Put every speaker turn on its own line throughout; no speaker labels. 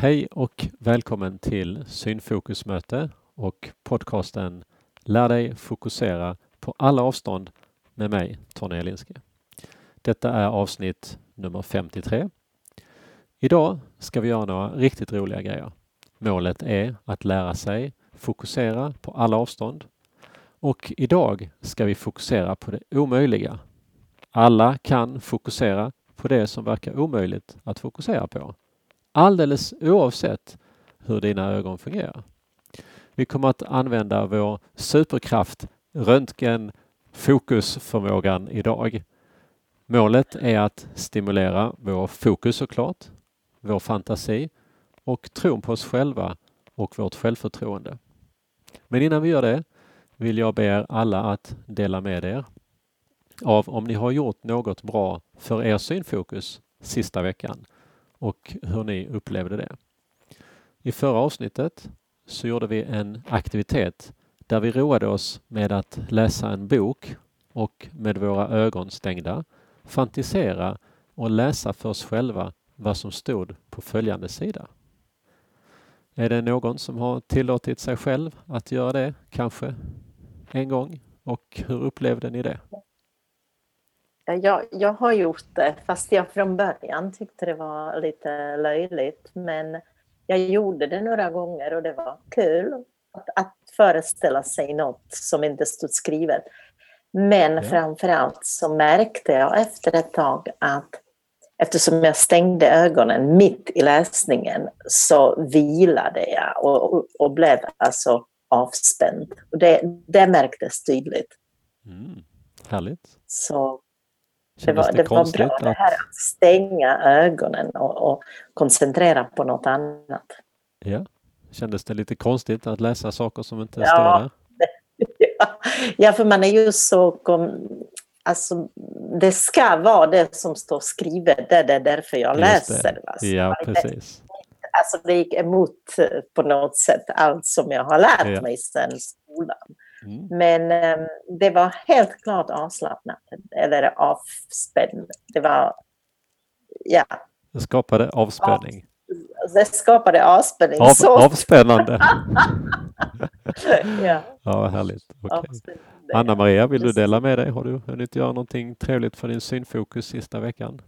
Hej och välkommen till Synfokusmöte och podcasten Lär dig fokusera på alla avstånd med mig, Tony Elinski. Detta är avsnitt nummer 53. Idag ska vi göra några riktigt roliga grejer. Målet är att lära sig fokusera på alla avstånd och idag ska vi fokusera på det omöjliga. Alla kan fokusera på det som verkar omöjligt att fokusera på. Alldeles oavsett hur dina ögon fungerar. Vi kommer att använda vår superkraft röntgen fokusförmågan idag. Målet är att stimulera vår fokus såklart, vår fantasi och tron på oss själva och vårt självförtroende. Men innan vi gör det vill jag be er alla att dela med er av om ni har gjort något bra för er synfokus sista veckan och hur ni upplevde det. I förra avsnittet så gjorde vi en aktivitet där vi roade oss med att läsa en bok och med våra ögon stängda fantisera och läsa för oss själva vad som stod på följande sida. Är det någon som har tillåtit sig själv att göra det, kanske en gång? Och hur upplevde ni det?
Jag, jag har gjort det, fast jag från början tyckte det var lite löjligt. Men jag gjorde det några gånger och det var kul att, att föreställa sig något som inte stod skrivet. Men ja. framförallt så märkte jag efter ett tag att eftersom jag stängde ögonen mitt i läsningen så vilade jag och, och, och blev alltså avspänd. Och det, det märktes tydligt.
Mm, härligt.
Så det var, det, var bra att... det här att stänga ögonen och, och, koncentrera på något annat.
Ja. Kändes det lite konstigt att läsa saker som inte ja. står där?
ja, för man är ju så... Alltså, det ska vara det som står skrivet, det är därför jag Just läser. Det.
Alltså. Ja, precis.
Alltså det gick emot eh, på något sätt allt som jag har lärt ja. mig sedan skolan. Mm. Men um, det var helt klart avslappnat, eller avspänd. Det var, ja.
Det skapade avspänning.
Av, det skapade avspänning.
Av, så. Avspännande.
ja.
ja, härligt. Okay. Anna-Maria, vill du dela med dig? Har du hunnit göra någonting trevligt för din synfokus sista veckan?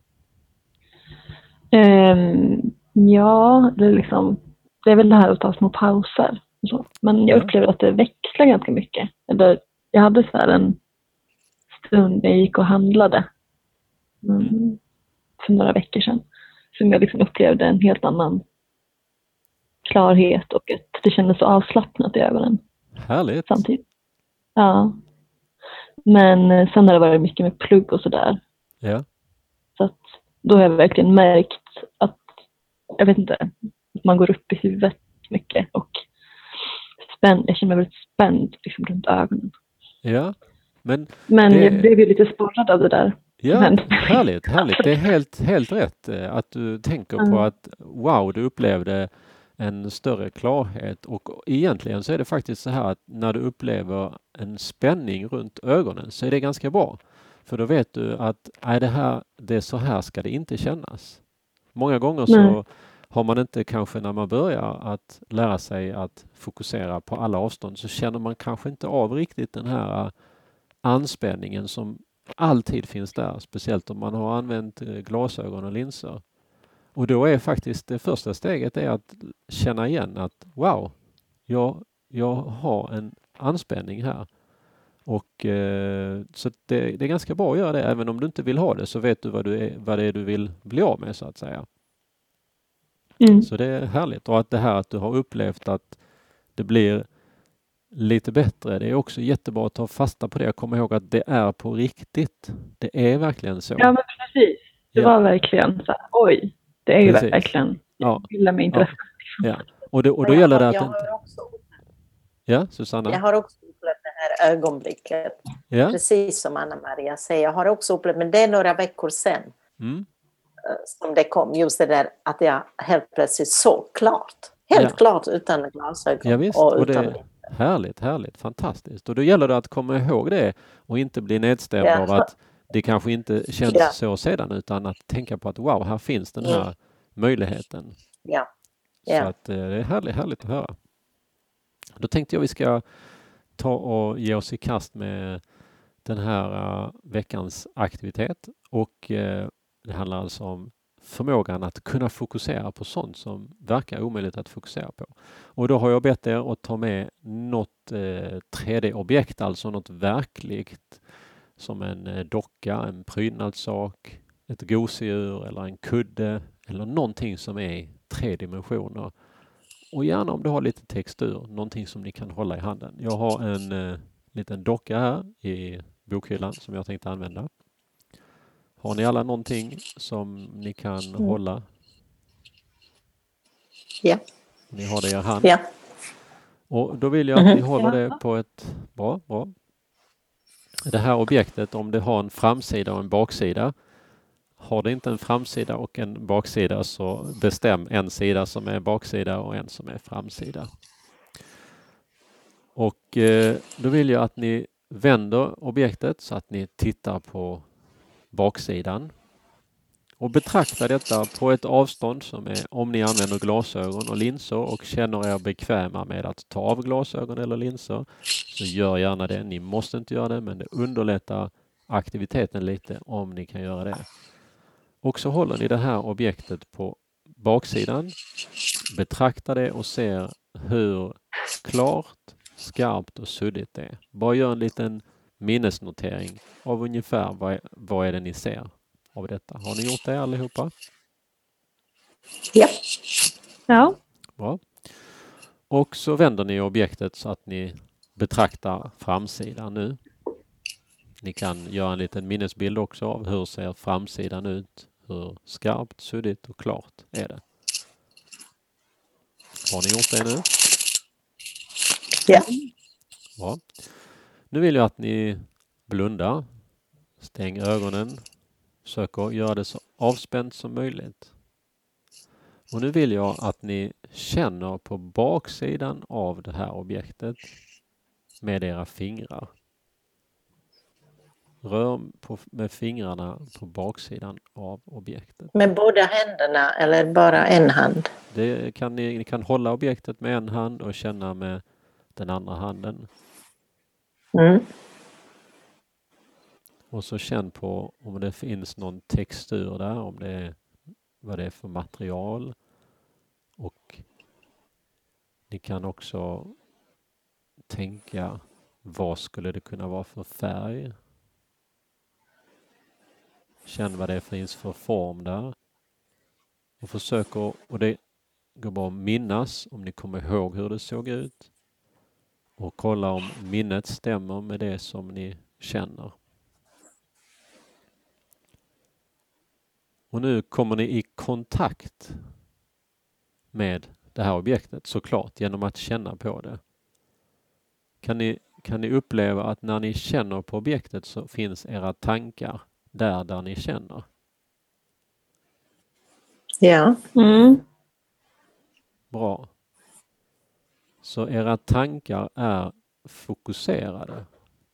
Um, ja, det är, liksom, det är väl det här att ta små pauser. Men jag upplever att det växlar ganska mycket. Eller, jag hade så en stund när jag gick och handlade mm, för några veckor sedan som jag liksom upplevde en helt annan klarhet och att det kändes så avslappnat i ögonen.
Härligt!
Samtidigt. Ja. Men eh, sen har det varit mycket med plugg och sådär.
Ja.
Så att då har jag verkligen märkt att, jag vet inte, att man går upp i huvudet mycket och spänd, jag känner mig väldigt spänd liksom, runt ögonen.
Ja, men...
Men det... jag blev ju lite sporrad av det där.
Ja, men... härligt, härligt. Det är helt, helt rätt eh, att du tänker mm. på att wow, du upplevde en större klarhet och egentligen så är det faktiskt så här att när du upplever en spänning runt ögonen så är det ganska bra. För då vet du att är det, här, det är så här ska det inte kännas. Många gånger så Nej har man inte kanske när man börjar att lära sig att fokusera på alla avstånd så känner man kanske inte av riktigt den här eh, anspänningen som alltid finns där, speciellt om man har använt eh, glasögon och linser. Och då är faktiskt det första steget är att känna igen att wow, jag, jag har en anspänning här. Och eh, så det, det, är ganska bra att göra det. Även om du inte vill ha det så vet du vad, du är, vad det är du vill bli av med så att säga. Mm. Så det är härligt och att det här att du har upplevt att det blir lite bättre. Det är också jättebra att ta fasta på det och komma ihåg att det är på riktigt. Det är verkligen så.
Ja, men precis. Det ja. var verkligen så här, oj, det är precis. ju verkligen, jag gillar mig inte.
Ja. ja. Och, det, och då gäller det att... Inte... Ja, Susanna?
Jag har också upplevt det här ögonblicket. Ja. Precis som Anna-Maria säger. Jag har också upplevt, men det är några veckor sedan. Mm. Eh, som det kom, just det där att jag helt plötsligt så klart. Helt ja. klart utan glasögon.
Ja, visst. Och, och det, härligt, härligt, fantastiskt. Och då gäller det att komma ihåg det och inte bli nedstämd ja. av att det kanske inte känns ja. så sedan utan att tänka på att wow, här finns den här möjligheten.
Ja.
Så att, eh, det är härligt, härligt att höra. Då tänkte jag vi ska ta och ge oss i kast med den här uh, veckans aktivitet och uh, det handlar alltså om förmågan att kunna fokusera på sånt som verkar omöjligt att fokusera på. Och då har jag bett er att ta med något eh, 3D-objekt, alltså något verkligt som en eh, docka, en prydnadssak, ett gosedjur eller en kudde eller någonting som är i tre dimensioner. Och gärna om du har lite textur, någonting som ni kan hålla i handen. Jag har en eh, liten docka här i bokhyllan som jag tänkte använda. Har ni alla någonting som ni kan
Mm.
hålla?
Ja.
Ni har det i er hand.
Ja.
Och då vill jag att ni
Mhm.
håller det på ett bra, bra. Det här objektet, om det har en framsida och en baksida. Har det inte en framsida och en baksida så bestäm en sida som är baksida och en som är framsida. Och eh, då vill jag att ni vänder objektet så att ni tittar på baksidan och betrakta detta på ett avstånd som är om ni använder glasögon och linser och känner er bekväma med att ta av glasögon eller linser så gör gärna det. Ni måste inte göra det men det underlättar aktiviteten lite om ni kan göra det. Och så håller ni det här objektet på baksidan, betraktar det och ser hur klart, skarpt och suddigt det är. Bara gör en liten minnesnotering av ungefär vad, vad är det ni ser av detta. Har ni gjort det allihopa?
Ja.
Ja.
Bra. Och så vänder ni objektet så att ni betraktar framsidan nu. Ni kan göra en liten minnesbild också av hur ser framsidan ut? Hur skarpt, suddigt och klart är det? Har ni gjort det nu?
Ja.
Bra. Nu vill jag att ni blundar, stäng ögonen, försöker göra det så avspänt som möjligt. Och nu vill jag att ni känner på baksidan av det här objektet med era fingrar. Rör på, med fingrarna på baksidan av objektet.
Med båda händerna eller bara en hand?
Det kan ni, ni kan hålla objektet med en hand och känna med den andra handen.
Mm.
Och så känn på om det finns någon textur där, om det är vad det är för material. Och ni kan också tänka vad skulle det kunna vara för färg? Känn vad det finns för form där. Och försök att, och det går bra att minnas om ni kommer ihåg hur det såg ut. Och kolla om minnet stämmer med det som ni känner. Och nu kommer ni i kontakt med det här objektet såklart genom att känna på det. Kan ni, kan ni uppleva att när ni känner på objektet så finns era tankar där, där ni känner?
Ja.
Mm.
Bra. Så era tankar är fokuserade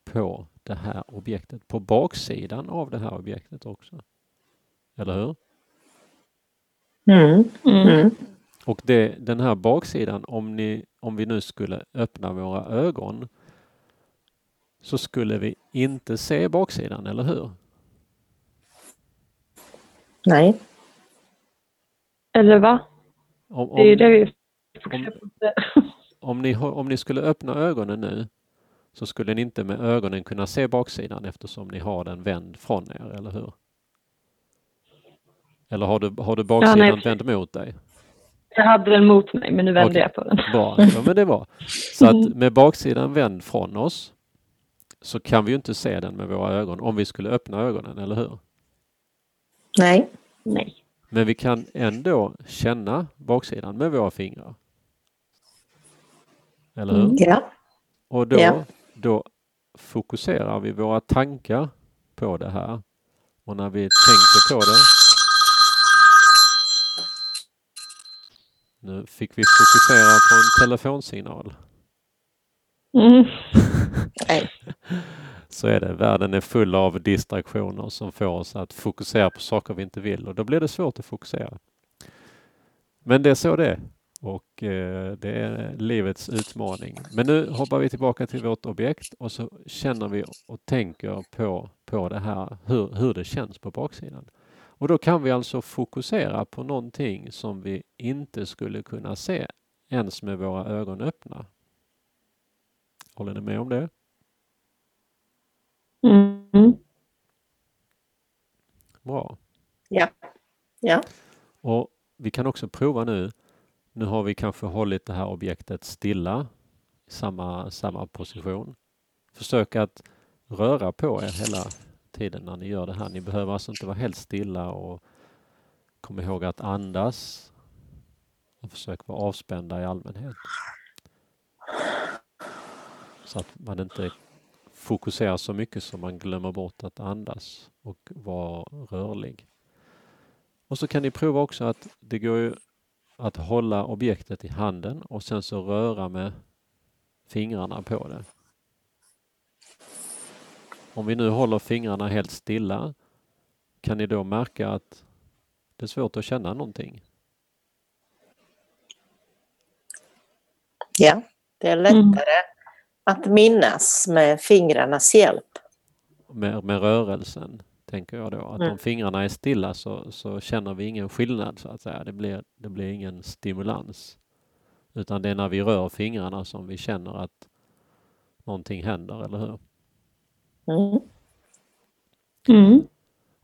på det här objektet, på baksidan av det här objektet också. Eller hur?
Mm.
Mm.
Mm.
Och det, den här baksidan, om, ni, om vi nu skulle öppna våra ögon så skulle vi inte se baksidan, eller hur?
Nej.
Eller va?
Om,
Det är ju
om,
det vi fokuserar på.
Om, ni, om ni skulle öppna ögonen nu så skulle ni inte med ögonen kunna se baksidan eftersom ni har den vänd från er, eller hur? Eller har du, har du baksidan
nej.
vänd mot dig?
Jag hade den mot mig men nu vände
Okej.
jag på den.
Bra, ja, men det var. Så att med baksidan vänd från oss så kan vi ju inte se den med våra ögon om vi skulle öppna ögonen, eller hur?
Nej.
Nej.
Men vi kan ändå känna baksidan med våra fingrar. Eller hur?
Mm.
Ja.
Och då,
Ja.
då fokuserar vi våra tankar på det här. Och när vi tänker på det Nu fick vi fokusera på en telefonsignal.
Mm.
Nej.
Så är det. Världen är full av distraktioner som får oss att fokusera på saker vi inte vill och då blir det svårt att fokusera. Men det är så det är. Och eh, det är livets utmaning. Men nu hoppar vi tillbaka till vårt objekt och så känner vi och tänker på, på det här, hur, hur det känns på baksidan. Och då kan vi alltså fokusera på någonting som vi inte skulle kunna se ens med våra ögon öppna. Håller ni med om det?
Mm.
Bra.
Ja. Ja.
Och vi kan också prova nu. Nu har vi kanske hållit det här objektet stilla i samma, samma position. Försök att röra på er hela tiden när ni gör det här. Ni behöver alltså inte vara helt stilla och kom ihåg att andas och försök vara avspända i allmänhet. Så att man inte fokuserar så mycket så man glömmer bort att andas och vara rörlig. Och så kan ni prova också att det går ju att hålla objektet i handen och sen så röra med fingrarna på det. Om vi nu håller fingrarna helt stilla kan ni då märka att det är svårt att känna någonting.
Ja, det är lättare mm. att minnas med fingrarnas hjälp.
Med, med rörelsen, tänker jag då. Att mm. om fingrarna är stilla så, så känner vi ingen skillnad så att säga. Det blir, det blir ingen stimulans. Utan det är när vi rör fingrarna som vi känner att någonting händer, eller hur?
Mm.
Mm.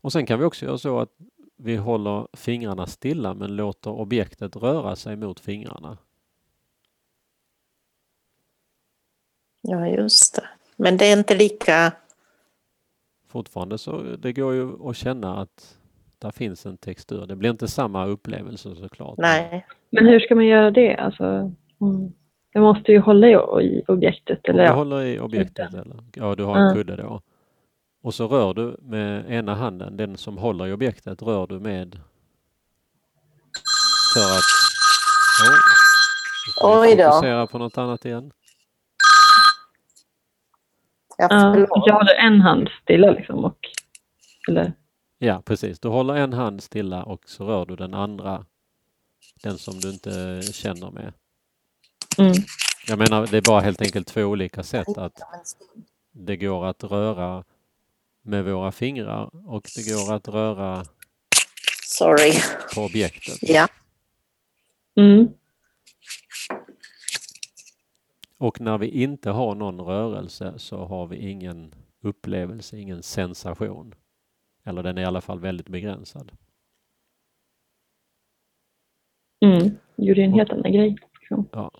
Och sen kan vi också göra så att vi håller fingrarna stilla men låter objektet röra sig mot fingrarna.
Ja, just det. Men det är inte lika...
Fortfarande så det går ju att känna att där finns en textur. Det blir inte samma upplevelse såklart.
Nej.
Men hur ska man göra det? Alltså, mm. Jag måste ju hålla i objektet. Eller
du
ja.
håller i objektet eller? Ja, du har en kudde då. Och så rör du med ena handen, den som håller i objektet, rör du med för att...
Oh, Oj då.
Fokusera på något annat igen.
Ja, jag håller en hand stilla liksom och... Eller?
Ja, precis. Du håller en hand stilla och så rör du den andra, den som du inte känner med.
Mm.
Jag menar, det är bara helt enkelt två olika sätt att det går att röra med våra fingrar och det går att röra
Sorry.
på objektet.
Ja.
Mm.
Och när vi inte har någon rörelse så har vi ingen upplevelse, ingen sensation. Eller den är i alla fall väldigt begränsad.
Mm, det är en helt annan grej.
Ja.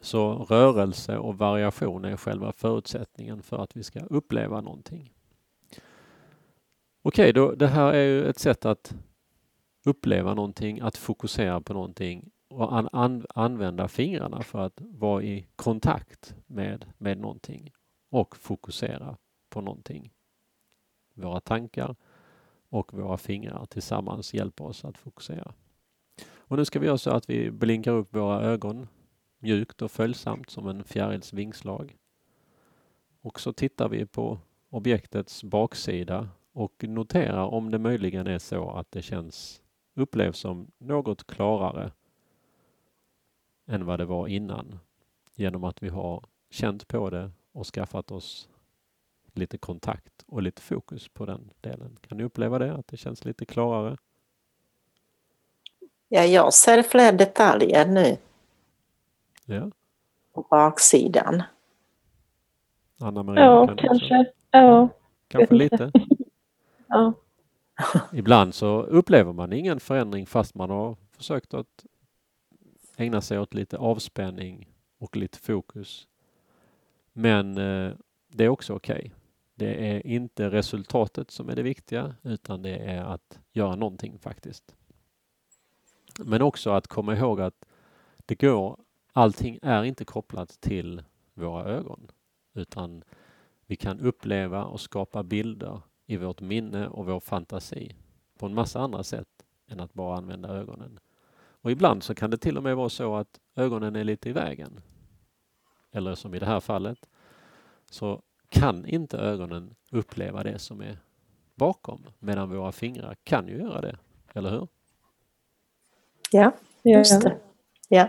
Så rörelse och variation är själva förutsättningen för att vi ska uppleva någonting. Okej, då, det här är ju ett sätt att uppleva någonting, att fokusera på någonting och an, an, använda fingrarna för att vara i kontakt med, med någonting och fokusera på någonting. Våra tankar och våra fingrar tillsammans hjälper oss att fokusera. Och nu ska vi göra så att vi blinkar upp våra ögon mjukt och följsamt som en fjärils vingslag. Och så tittar vi på objektets baksida och noterar om det möjligen är så att det känns upplevs som något klarare än vad det var innan genom att vi har känt på det och skaffat oss lite kontakt och lite fokus på den delen. Kan ni uppleva det, att det känns lite klarare?
Ja, jag ser fler detaljer nu.
Ja.
På baksidan.
Anna-Maria?
Ja, kan kanske. Ja.
Kanske lite?
ja.
Ibland så upplever man ingen förändring fast man har försökt att ägna sig åt lite avspänning och lite fokus. Men eh, det är också okej. Okay. Det är inte resultatet som är det viktiga utan det är att göra någonting faktiskt. Men också att komma ihåg att det går, allting är inte kopplat till våra ögon utan vi kan uppleva och skapa bilder i vårt minne och vår fantasi på en massa andra sätt än att bara använda ögonen. Och ibland så kan det till och med vara så att ögonen är lite i vägen. Eller som i det här fallet så kan inte ögonen uppleva det som är bakom medan våra fingrar kan ju göra det, eller hur?
Ja, just det. Ja.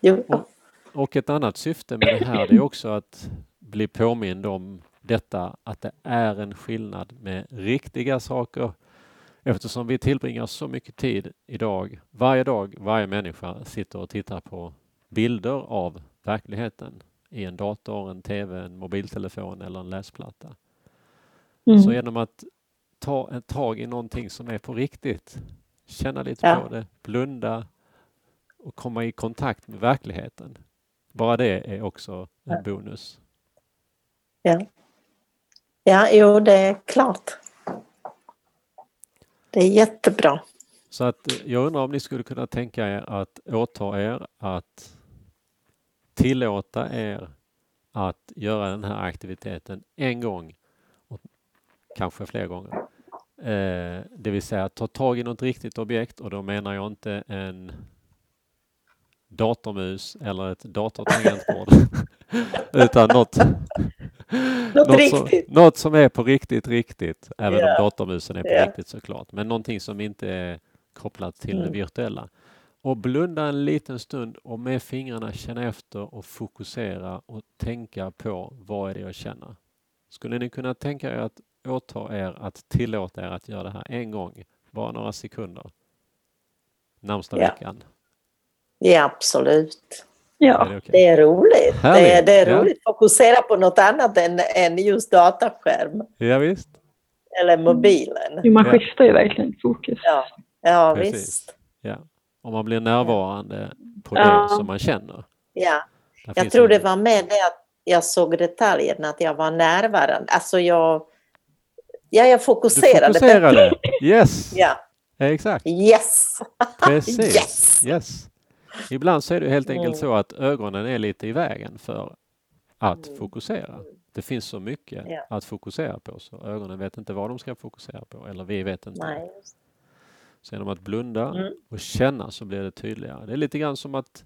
Jo.
Och, och ett annat syfte med det här det är också att bli påmind om detta att det är en skillnad med riktiga saker eftersom vi tillbringar så mycket tid idag, varje dag, varje människa sitter och tittar på bilder av verkligheten i en dator, en TV, en mobiltelefon eller en läsplatta.
Mm.
Så genom att ta ett tag i någonting som är på riktigt, känna lite
Ja.
på det, blunda och komma i kontakt med verkligheten. Bara det är också en bonus.
Ja. ja, jo det är klart. Det är jättebra.
Så att eh, jag undrar om ni skulle kunna tänka er att åta er att tillåta er att göra den här aktiviteten en gång och kanske fler gånger. Eh, det vill säga ta tag i något riktigt objekt och då menar jag inte en datormus eller ett datortangentbord utan något,
något
något, som, något som är på riktigt, riktigt. Även
Ja.
om datormusen är på
Ja.
riktigt såklart. Men någonting som inte är kopplat till
Mm.
det virtuella. Och blunda en liten stund och med fingrarna känna efter och fokusera och tänka på vad är det jag känner. Skulle ni kunna tänka er att åta er att tillåta er att göra det här en gång, bara några sekunder, närmsta
Ja.
veckan?
Ja, absolut.
Är
Ja,
det okej?
Det är roligt. Det är, det är
ja.
roligt att fokusera på något annat än, än just dataskärm
Ja, visst.
eller mobilen.
Jo, man
Ja.
skiftar ju verkligen fokus.
Ja, ja
Precis.
visst.
Ja. Om man blir närvarande på
Ja.
det som man känner.
Ja.
Där
Jag tror det var med det att jag såg detaljen, att jag var närvarande. Alltså jag, ja, jag
Du
fokuserade.
fokuserade. Yes,
Ja,
exakt.
yes!
Precis.
Yes!
Yes. Ibland så är det helt enkelt så att ögonen är lite i vägen för att
Mm.
fokusera. Det finns så mycket
Ja.
att fokusera på så ögonen vet inte vad de ska fokusera på eller vi vet inte.
Nej.
Så genom att blunda
Mm.
och känna så blir det tydligare. Det är lite grann som att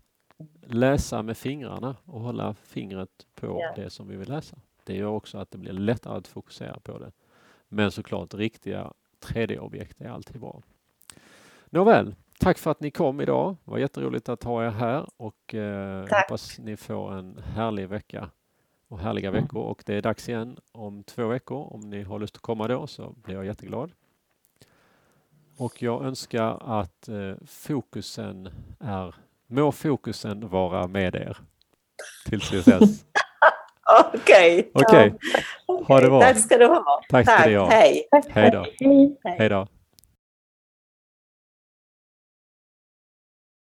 läsa med fingrarna och hålla fingret på
Ja.
det som vi vill läsa. Det gör också att det blir lättare att fokusera på det. Men såklart riktiga 3D-objekt är alltid bra. Nåväl, tack för att ni kom idag. Det var jätteroligt att ha er här och eh,
Tack.
hoppas ni får en härlig vecka och härliga veckor. Och det är dags igen om två veckor. Om ni har lust att komma då så blir jag jätteglad. Och jag önskar att eh, fokusen är, må fokusen vara med er. Tills vi ses.
Okej.
Okej, ha det bra.
Tack ska du ha.
Tack ska ni ha.
Hej.
Tack,
Hej då.
tack. Hej.
Hej då.